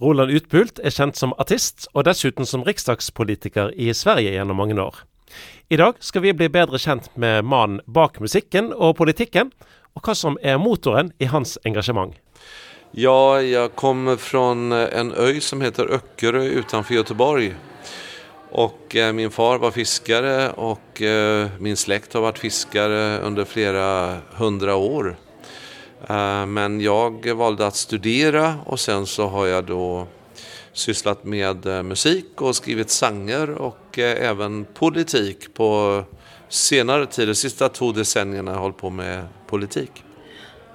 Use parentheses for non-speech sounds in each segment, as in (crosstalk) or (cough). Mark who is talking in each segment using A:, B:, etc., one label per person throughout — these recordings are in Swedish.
A: Roland Utbult är känd som artist, och dessutom som riksdagspolitiker i Sverige genom många år. I dag vi bli bättre kjent med mannen bak musiken och politiken och vad som är motoren i hans engagemang.
B: Ja, jag kommer från eh, en ö som heter Öckerö utanför Göteborg. Och eh, min far var fiskare och eh, min släkt har varit fiskare under flera hundra år. Eh, men jag valde att studera och sen så har jag då sysslat med eh, musik och skrivit sanger och eh, även politik på senare tid. De sista två decennierna har jag hållit på med politik.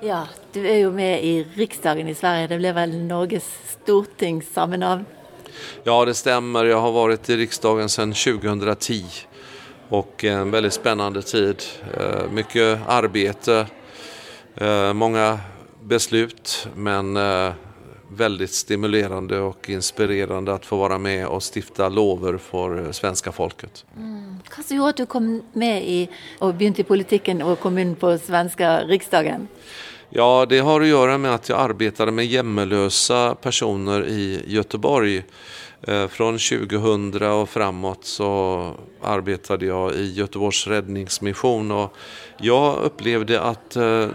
C: Ja, du är ju med i riksdagen i Sverige. Det blev väl Norges storting samma namn?
B: Ja, det stämmer. Jag har varit i riksdagen sedan 2010 och en väldigt spännande tid. Mycket arbete, Eh, många beslut men eh, väldigt stimulerande och inspirerande att få vara med och stifta lover för eh, svenska folket.
C: Mm. Vad gjorde att du kom med i och började i politiken och kom in på svenska riksdagen?
B: Ja, det har att göra med att jag arbetade med jämmelösa personer i Göteborg. Eh, från 2000 och framåt så arbetade jag i Göteborgs räddningsmission och jag upplevde att eh,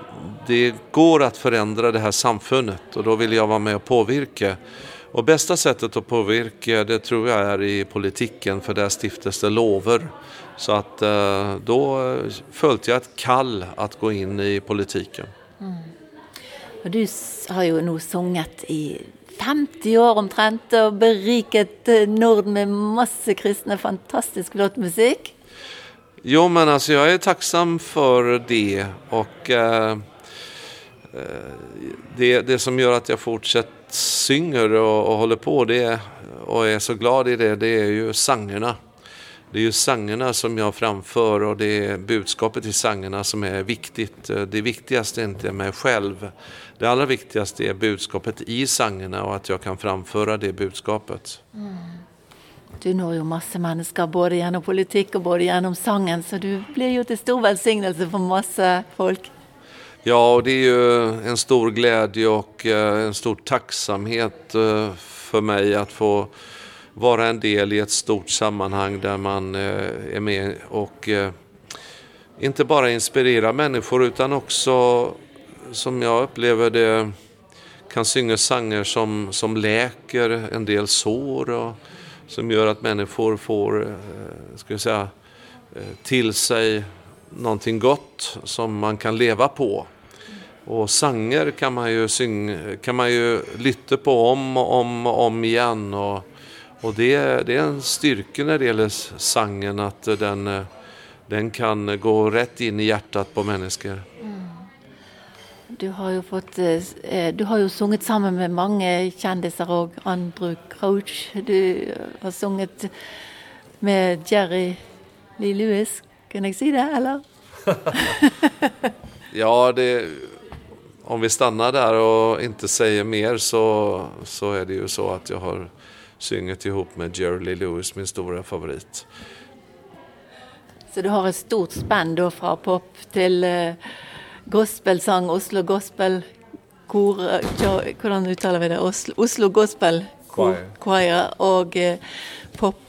B: det går att förändra det här samfundet och då ville jag vara med och påverka. Och bästa sättet att påverka det tror jag är i politiken för där stiftas det lover. Så att eh, då följde jag ett kall att gå in i politiken.
C: Och du har ju nog sjungit i 50 år omtrent och berikat eh, Norden med massa kristna fantastisk flott musik.
B: Jo, men alltså jag är tacksam för det och eh, eh det, det som gör att jag fortsätter synger och, och håller på det och är så glad i det, det är ju sångerna. Det är ju sångerna som jag framför och det är budskapet i sångerna som är viktigt. Det viktigaste är inte mig själv. Det allra viktigaste är budskapet i sångerna och att jag kan framföra det budskapet.
C: Mm. Du når ju massa människor både genom politik och både genom sången så du blir ju till stor välsignelse för massa folk.
B: Ja, och det är ju en stor glädje och en stor tacksamhet för mig att få vara en del i ett stort sammanhang där man eh, är med och eh, inte bara inspirera människor utan också som jag upplever det kan synga sånger som, som läker en del sår och som gör att människor får eh, ska jag säga, till sig någonting gott som man kan leva på. Och sanger kan man ju, synga, kan man ju lytta på om och om och om igen. Och, och det, det är en styrka när det gäller sangen att den, den kan gå rätt in i hjärtat på människor.
C: Mm. Du har ju fått, du har ju sjungit samman med många kändisar och Andrew Crouch. Du har sjungit med Jerry Lee Lewis. Kan jag säga det eller? (laughs)
B: ja, det, om vi stannar där och inte säger mer så, så är det ju så att jag har synget ihop med Jerry Lee Lewis, min stora favorit.
C: Så du har ett stort spann då från pop till uh, gospelsång, Oslo Gospel Kor, hur uttalar vi det? Oslo, Oslo Gospel Choir, choir och uh, pop,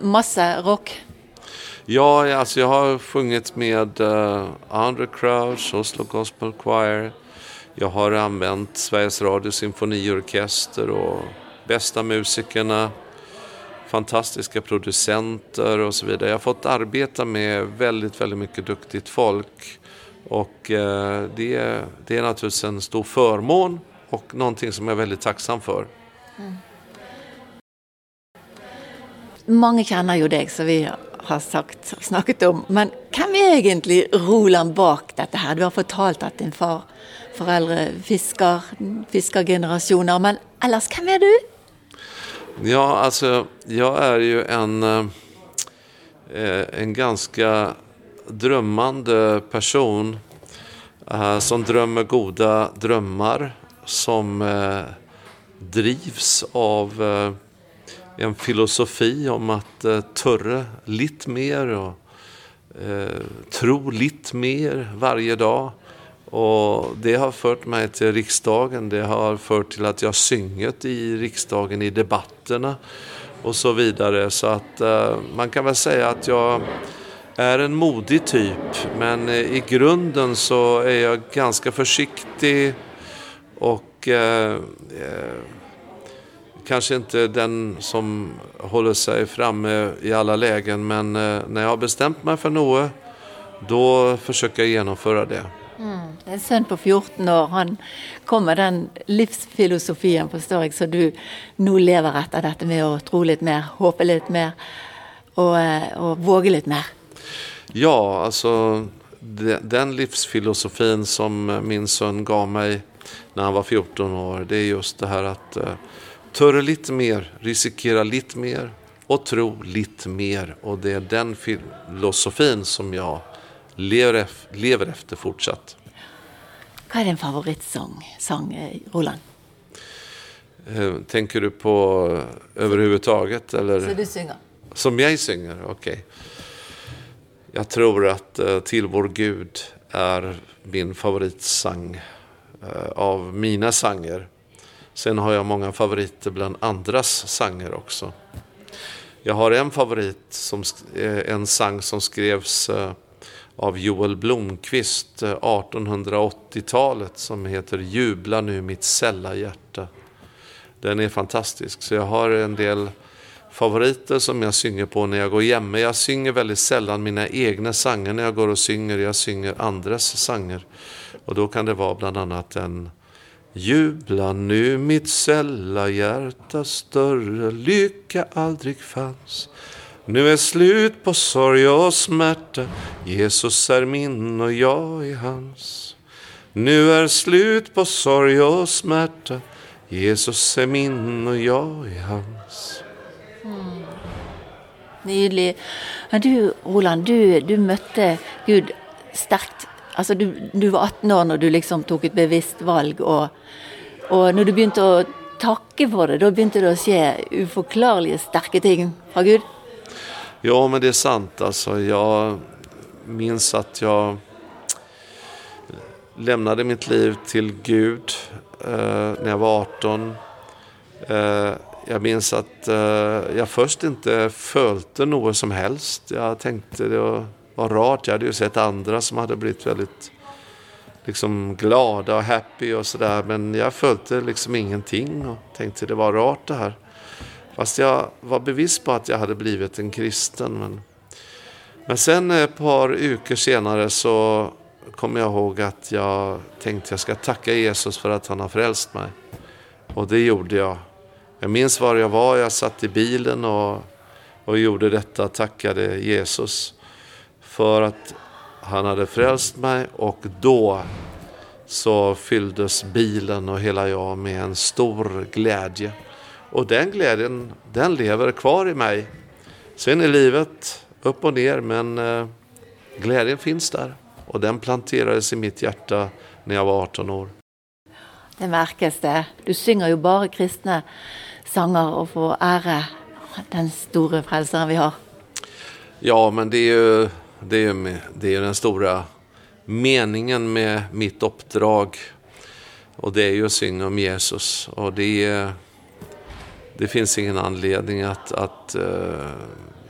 C: massa rock.
B: Ja, alltså jag har sjungit med uh, Andre Crouch, Oslo Gospel Choir. Jag har använt Sveriges Radio Symfoniorkester och bästa musikerna, fantastiska producenter och så vidare. Jag har fått arbeta med väldigt, väldigt mycket duktigt folk. Och eh, det, det är naturligtvis en stor förmån och någonting som jag är väldigt tacksam för. Mm.
C: Många känner ju dig så vi har sagt, snackat om. Men kan vi egentligen Roland bak detta här? Du har fortalt att din far, föräldrar fiskar, fiskargenerationer, Men annars, kan vi? du?
B: Ja, alltså jag är ju en, eh, en ganska drömmande person eh, som drömmer goda drömmar, som eh, drivs av en filosofi om att törre lite mer och tro lite mer varje dag. Och det har fört mig till riksdagen. Det har fört till att jag synget i riksdagen i debatterna och så vidare. Så att eh, man kan väl säga att jag är en modig typ. Men eh, i grunden så är jag ganska försiktig och eh, eh, kanske inte den som håller sig framme i alla lägen. Men eh, när jag har bestämt mig för något då försöker jag genomföra det.
C: En son på 14 år han kom med den livsfilosofien forstår jeg, så du nå lever etter dette med å tro litt mer, håpe litt mer och, eh, och våga lite mer.
B: Ja, alltså den livsfilosofin som min son gav mig när han var 14 år, det är just det här att uh, törre lite mer, riskera lite mer och tro lite mer. Och det är den filosofin som jag lever, lever efter fortsatt.
C: Vad är din favoritsång, sång, eh, Roland?
B: Eh, tänker du på överhuvudtaget? Eller?
C: Så du synger?
B: Som jag synger, okej. Okay. Jag tror att Till vår Gud är min favoritsang av mina sanger. Sen har jag många favoriter bland andras sanger också. Jag har en favorit, som, en sang som skrevs av Joel Blomqvist, eh, 1880-talet, som heter Jubla nu mitt sälla hjärta. Den är fantastisk, så jag har en del favoriter som jag synger på när jag går jämme. Jag synger väldigt sällan mina egna sånger när jag går och synger. Jag synger andras sånger. Och då kan det vara bland annat en Jubla nu mitt sälla hjärta större lycka aldrig fanns. Nu är slut på sorg och smärta. Jesus är min och jag är hans. Nu är slut på sorg och smärta. Jesus är min och jag är hans.
C: Mm. Nydelig. Men du, Roland, du, du mötte Gud starkt. Alltså du, du var 18 år när du liksom tog ett bevisst valg. Och, och när du började tacka för det, då började det att ske oförklarliga starka ting från Gud.
B: Ja, men det är sant. Alltså, jag minns att jag lämnade mitt liv till Gud eh, när jag var 18. Eh, jag minns att eh, jag först inte följde något som helst. Jag tänkte det var, var rart. Jag hade ju sett andra som hade blivit väldigt liksom glada och happy och sådär. Men jag följde liksom ingenting och tänkte det var rart det här. Fast jag var bevis på att jag hade blivit en kristen. Men, men sen ett par veckor senare så kom jag ihåg att jag tänkte jag ska tacka Jesus för att han har frälst mig. Och det gjorde jag. Jag minns var jag var, jag satt i bilen och, och gjorde detta, tackade Jesus för att han hade frälst mig och då så fylldes bilen och hela jag med en stor glädje. Och den glädjen, den lever kvar i mig. Sen är livet upp och ner, men eh, glädjen finns där. Och den planterades i mitt hjärta när jag var 18 år.
C: Det märks det. Du synger ju bara kristna sånger och får ära den stora frälsaren vi har.
B: Ja, men det är ju, det är ju, det är den stora meningen med mitt uppdrag. Och det är ju att synga om Jesus. Och det är det finns ingen anledning att, att uh,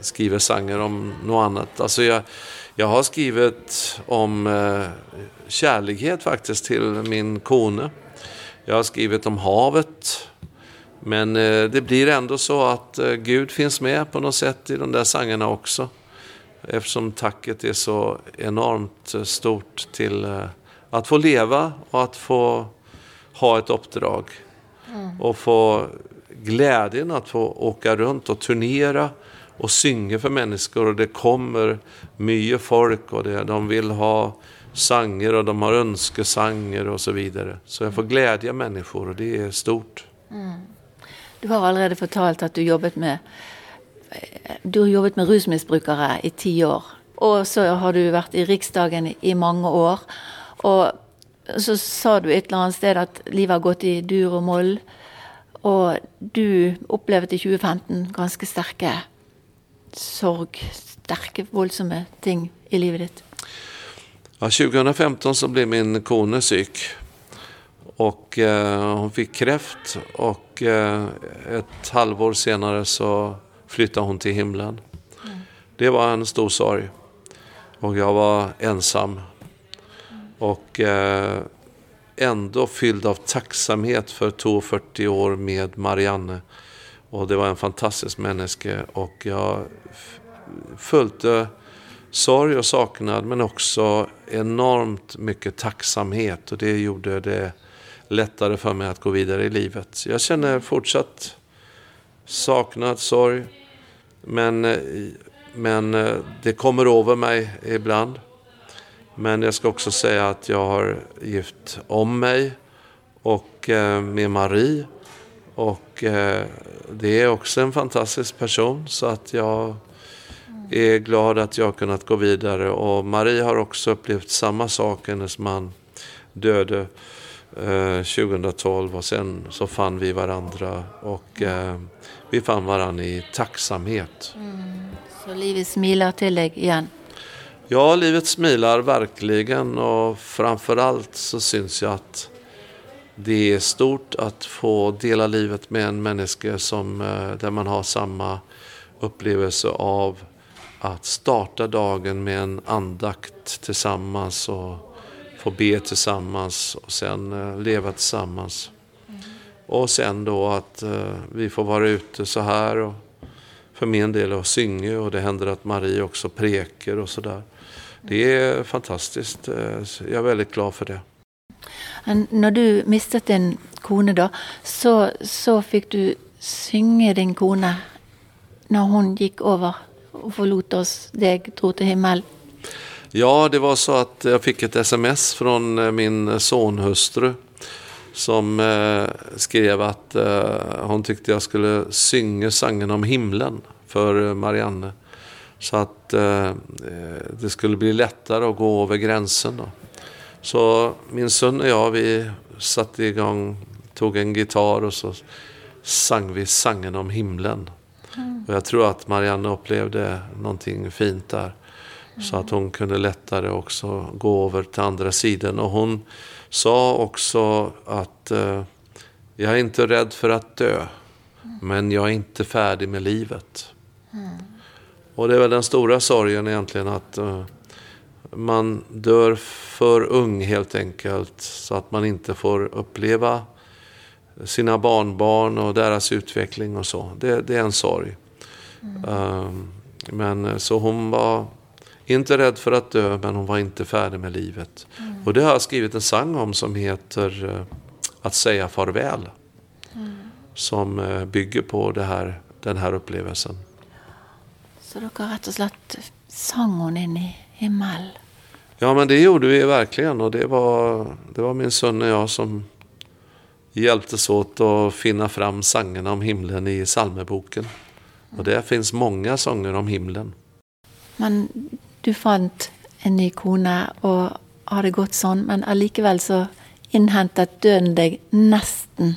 B: skriva sånger om något annat. Alltså jag, jag har skrivit om uh, kärlighet faktiskt till min kone. Jag har skrivit om havet. Men uh, det blir ändå så att Gud finns med på något sätt i de där sångerna också. Eftersom tacket är så enormt stort till att få leva och att få ha ett uppdrag. Mm. Och få glädjen att få åka runt och turnera och synga för människor och det kommer mycket folk och det, de vill ha sanger och de har önskesanger och så vidare. Så jag får glädja människor och det är stort. Mm.
C: Du har redan fortalt att du jobbat med du har jobbat med rusmissbrukare i tio år. Och så har du varit i riksdagen i många år. Och så sa du ett eller annat sted att livet har gått i dur och moll. Og du opplevde i 2015 ganske sterke sorg, sterke, voldsomme ting i livet ditt.
B: Ja, 2015 så blev min kone syk. Och eh, hon fick kräft och eh, ett halvår senare så flyttade hon till himlen. Mm. Det var en stor sorg. Och jag var ensam. Och eh, ändå fylld av tacksamhet för 42 år med Marianne. Och det var en fantastisk människa och jag följde sorg och saknad men också enormt mycket tacksamhet och det gjorde det lättare för mig att gå vidare i livet. Jag känner fortsatt saknad, sorg men, eh, men eh, det kommer över mig ibland. Men jag ska också säga att jag har gift om mig och eh, med Marie. Och eh, det är också en fantastisk person så att jag är glad att jag har kunnat gå vidare. Och Marie har också upplevt samma sak. Hennes man döde eh, 2012 och sen så fann vi varandra. Och eh, vi fann varandra i tacksamhet. Mm.
C: Så livet smilar till dig igen?
B: Ja, livet smilar verkligen och framförallt så syns jag att det är stort att få dela livet med en människa som, eh, där man har samma upplevelse av att starta dagen med en andakt tillsammans och få be tillsammans och sen eh, leva tillsammans. Mm. Och sen då att uh, vi får vara ute så här och för min del och synga och det händer att Marie också preker och sådär. Det är fantastiskt. Eh, jag är väldigt glad för det.
C: När du miste din kone då, så, så fick du synge din kone när hon gick över och förlot oss, dig, drog till himmel?
B: Ja, det var så att jag fick ett sms från eh, min sonhustru som eh, skrev att hon tyckte jag skulle synga sangen om himlen för Marianne. Så att eh, det skulle bli lättare att gå över gränsen. Då. Så min son och jag, vi satte igång, tog en gitarr och så sang vi sangen om himlen. Mm. Och jag tror att Marianne upplevde någonting fint där. Mm. Så att hon kunde lättare också gå över till andra sidan. Och hon sa också att eh, jag är inte rädd för att dö. Mm. Men jag är inte färdig med livet. Mm. Och det är väl den stora sorgen egentligen att uh, man dör för ung helt enkelt. Så att man inte får uppleva sina barnbarn och deras utveckling och så. Det, det är en sorg. Mm. Uh, men eh, så hon var inte rädd för att dö, men hon var inte färdig med livet. Mm. Och det har jag skrivit en sång om som heter uh, Att säga farväl. Mm. Som bygger på här, den här upplevelsen.
C: Så dere rett og slett sang hon in i himmel?
B: Ja, men det gjorde vi verkligen. Och det var, det var min son och jag som hjälptes åt att finna fram sångerna om himlen i salmeboken. Och där finns många sånger om himlen.
C: Men du fann en ny kone och har det gått sånn, men allikevel så innhentet døden deg nesten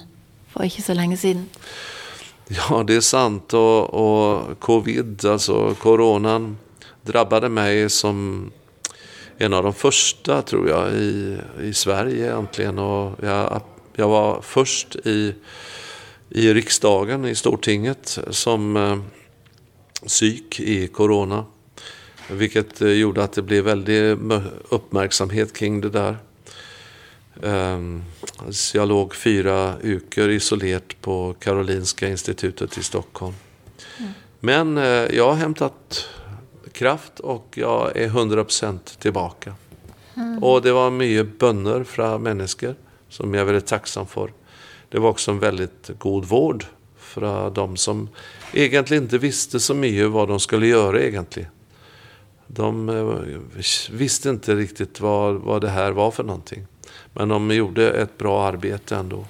C: for ikke så länge sedan.
B: Ja, det är sant. Och, och covid, alltså coronan, drabbade mig som en av de första, tror jag, i, i Sverige egentligen. Och jag, jag var först i, i riksdagen, i Stortinget, som eh, psyk i corona. Vilket eh, gjorde att det blev väldigt uppmärksamhet kring det där. Så jag låg fyra veckor isolerat på Karolinska institutet i Stockholm. Mm. Men eh, jag har hämtat kraft och jag är 100% tillbaka. Mm. Och det var mycket bönder från människor som jag är väldigt tacksam för. Det var också en väldigt god vård för de som egentligen inte visste så mycket vad de skulle göra egentligen. De eh, visste inte riktigt vad, vad det här var för någonting. Men de gjorde ett bra arbete ändå.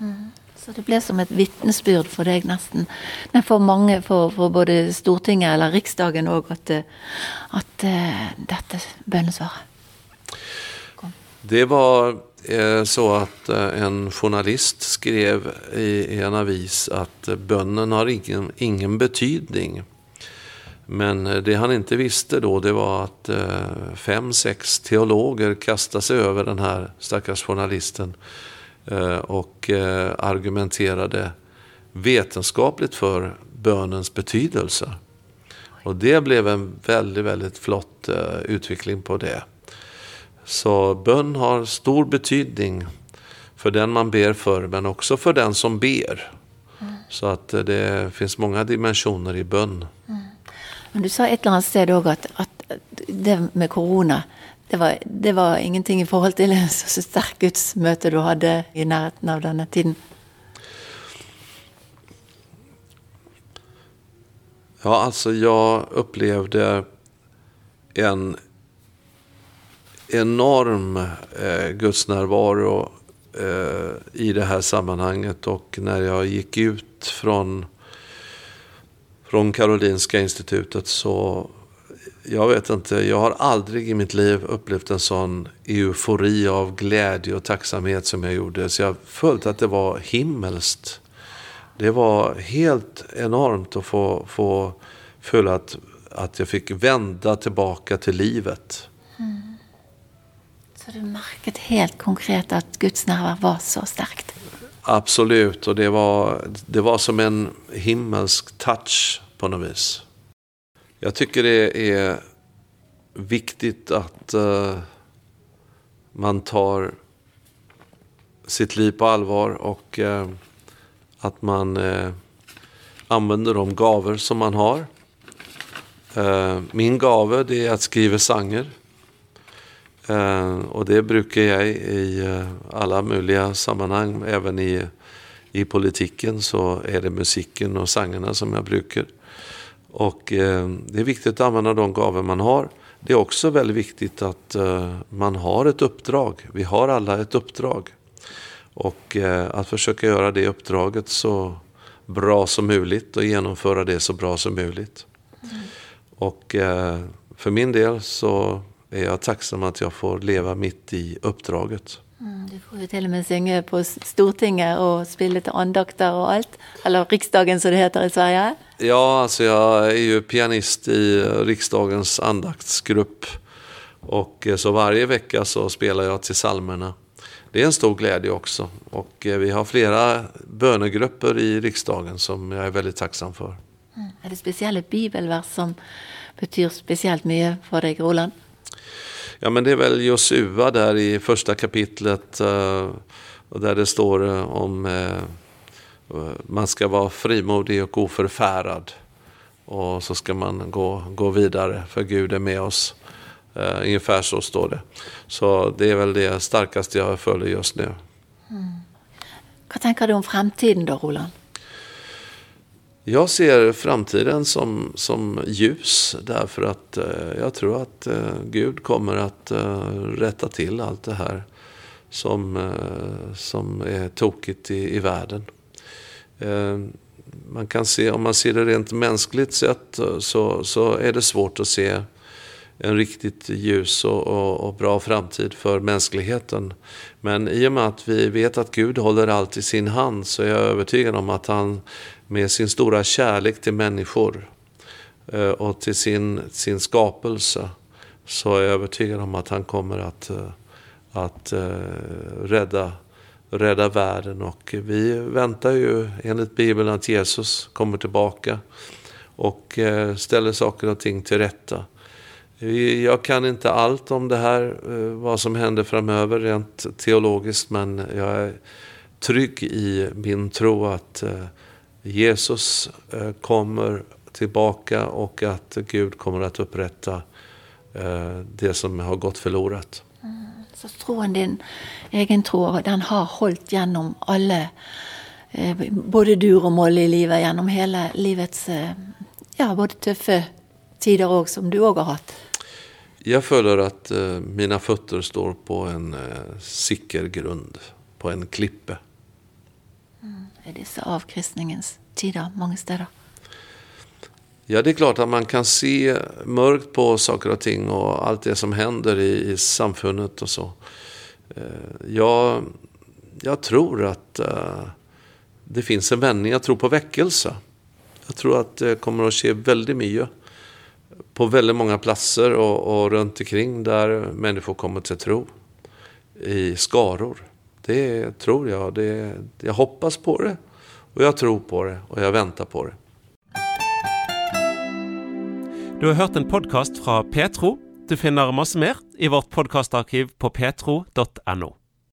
C: Mm. Så det blev som ett vittnesbörd för dig nästan. Men för många, för, för både Stortinget eller riksdagen också, att, att uh, detta bönesvar
B: Det var eh, så att eh, en journalist skrev i, i en avis att bönnen har ingen, ingen betydning. Men eh, det han inte visste då det var att eh, fem, sex teologer kastade sig över den här stackars journalisten eh, och argumenterade vetenskapligt för bönens betydelse. Och det blev en väldigt, väldigt flott utveckling på det. Så bön har stor betydning för den man ber för, men också för den som ber. Mm. Så att det finns många dimensioner i bön. Mm.
C: Men du sa ett eller annat sted också att, att det med corona, det var, det var, ingenting i förhållande till en så stark gudsmöte du hade i närheten av den här tiden?
B: Ja, alltså jag upplevde en enorm eh, gudsnärvaro eh, i det här sammanhanget och när jag gick ut från från Karolinska institutet så jag vet inte, jag har aldrig i mitt liv upplevt en sån eufori av glädje och tacksamhet som jag gjorde. Så jag följde att det var himmelskt. Det var helt enormt att få, få följa att, att jag fick vända tillbaka till livet. Mm.
C: Så du märkte helt konkret att Guds närvaro var så starkt?
B: Absolut, och det var, det var som en himmelsk touch på något vis. Jag tycker det är viktigt att uh, man tar sitt liv på allvar och uh, att man uh, använder de gaver som man har. min gave det är att skriva sanger och det brukar jag i alla möjliga sammanhang, även i, i politiken så är det musiken och sångerna som jag brukar. Och eh, det är viktigt att använda de gaver man har. Det är också väldigt viktigt att eh, man har ett uppdrag. Vi har alla ett uppdrag. Och eh, att försöka göra det uppdraget så bra som möjligt och genomföra det så bra som möjligt. Mm. Och eh, för min del så är jag tacksam att jag får leva mitt i uppdraget.
C: Mm, du får ju till och med sjunga på Stortinget och spela lite andakter och allt. Eller riksdagen som det heter i Sverige.
B: Ja, alltså jag är ju pianist i riksdagens andaktsgrupp. Och eh, så varje vecka så spelar jag till salmerna. Det är en stor glädje också. Och eh, vi har flera bönegrupper i riksdagen som jag är väldigt tacksam för.
C: Mm. Är det speciella bibelvers som betyder speciellt mycket för dig, Roland?
B: Ja, men det är väl Josua där i första kapitlet. Eh, där det står eh, om eh, man ska vara frimodig och oförfärad. Och så ska man gå, gå vidare, för Gud är med oss. Uh, ungefär så står det. Så det är väl det starkaste jag följer just nu. Mm.
C: Vad tänker du om framtiden då, Roland?
B: Jag ser framtiden som, som ljus därför att eh, jag tror att eh, Gud kommer att eh, rätta till allt det här som, eh, som är tokigt i, i världen. Eh, man kan se, om man ser det rent mänskligt sett eh, så, så är det svårt att se en riktigt ljus och, och, och, bra framtid för mänskligheten. Men i och med att vi vet att Gud håller allt i sin hand så är jag övertygad om att han med sin stora kärlek till människor eh, och till sin, sin skapelse så är jag övertygad om att han kommer att, eh, att eh, rädda rädda världen. Och vi väntar ju enligt Bibeln att Jesus kommer tillbaka och ställer saker och ting till rätta. Jag kan inte allt om det här, vad som händer framöver rent teologiskt, men jag är trygg i min tro att eh, Jesus kommer tillbaka och att Gud kommer att upprätta det som har gått förlorat.
C: Så troen din, egen tro, den har holdt gjennom alle eh, både dur og moll i livet, gjennom hele livets eh, ja, både tøffe tider òg, som du òg har hatt.
B: Jag føler at uh, mina fötter står på en sikker grund, på en klippe.
C: I disse avkristningens tider många steder.
B: Ja, det är klart att man kan se mörkt på saker och ting och allt det som händer i, i samfundet och så. Eh, jag, jag tror att eh, det finns en vändning. Jag tror på väckelse. Jag tror att det kommer att ske väldigt mycket. på väldigt många platser och, och runt omkring där människor kommer till tro i skaror. Det tror jag. Det, jag hoppas på det och jag tror på det och jag väntar på det.
A: Du har hört en podcast från Petro. Du finner masse mer i vårt podkastarkiv på petro.no.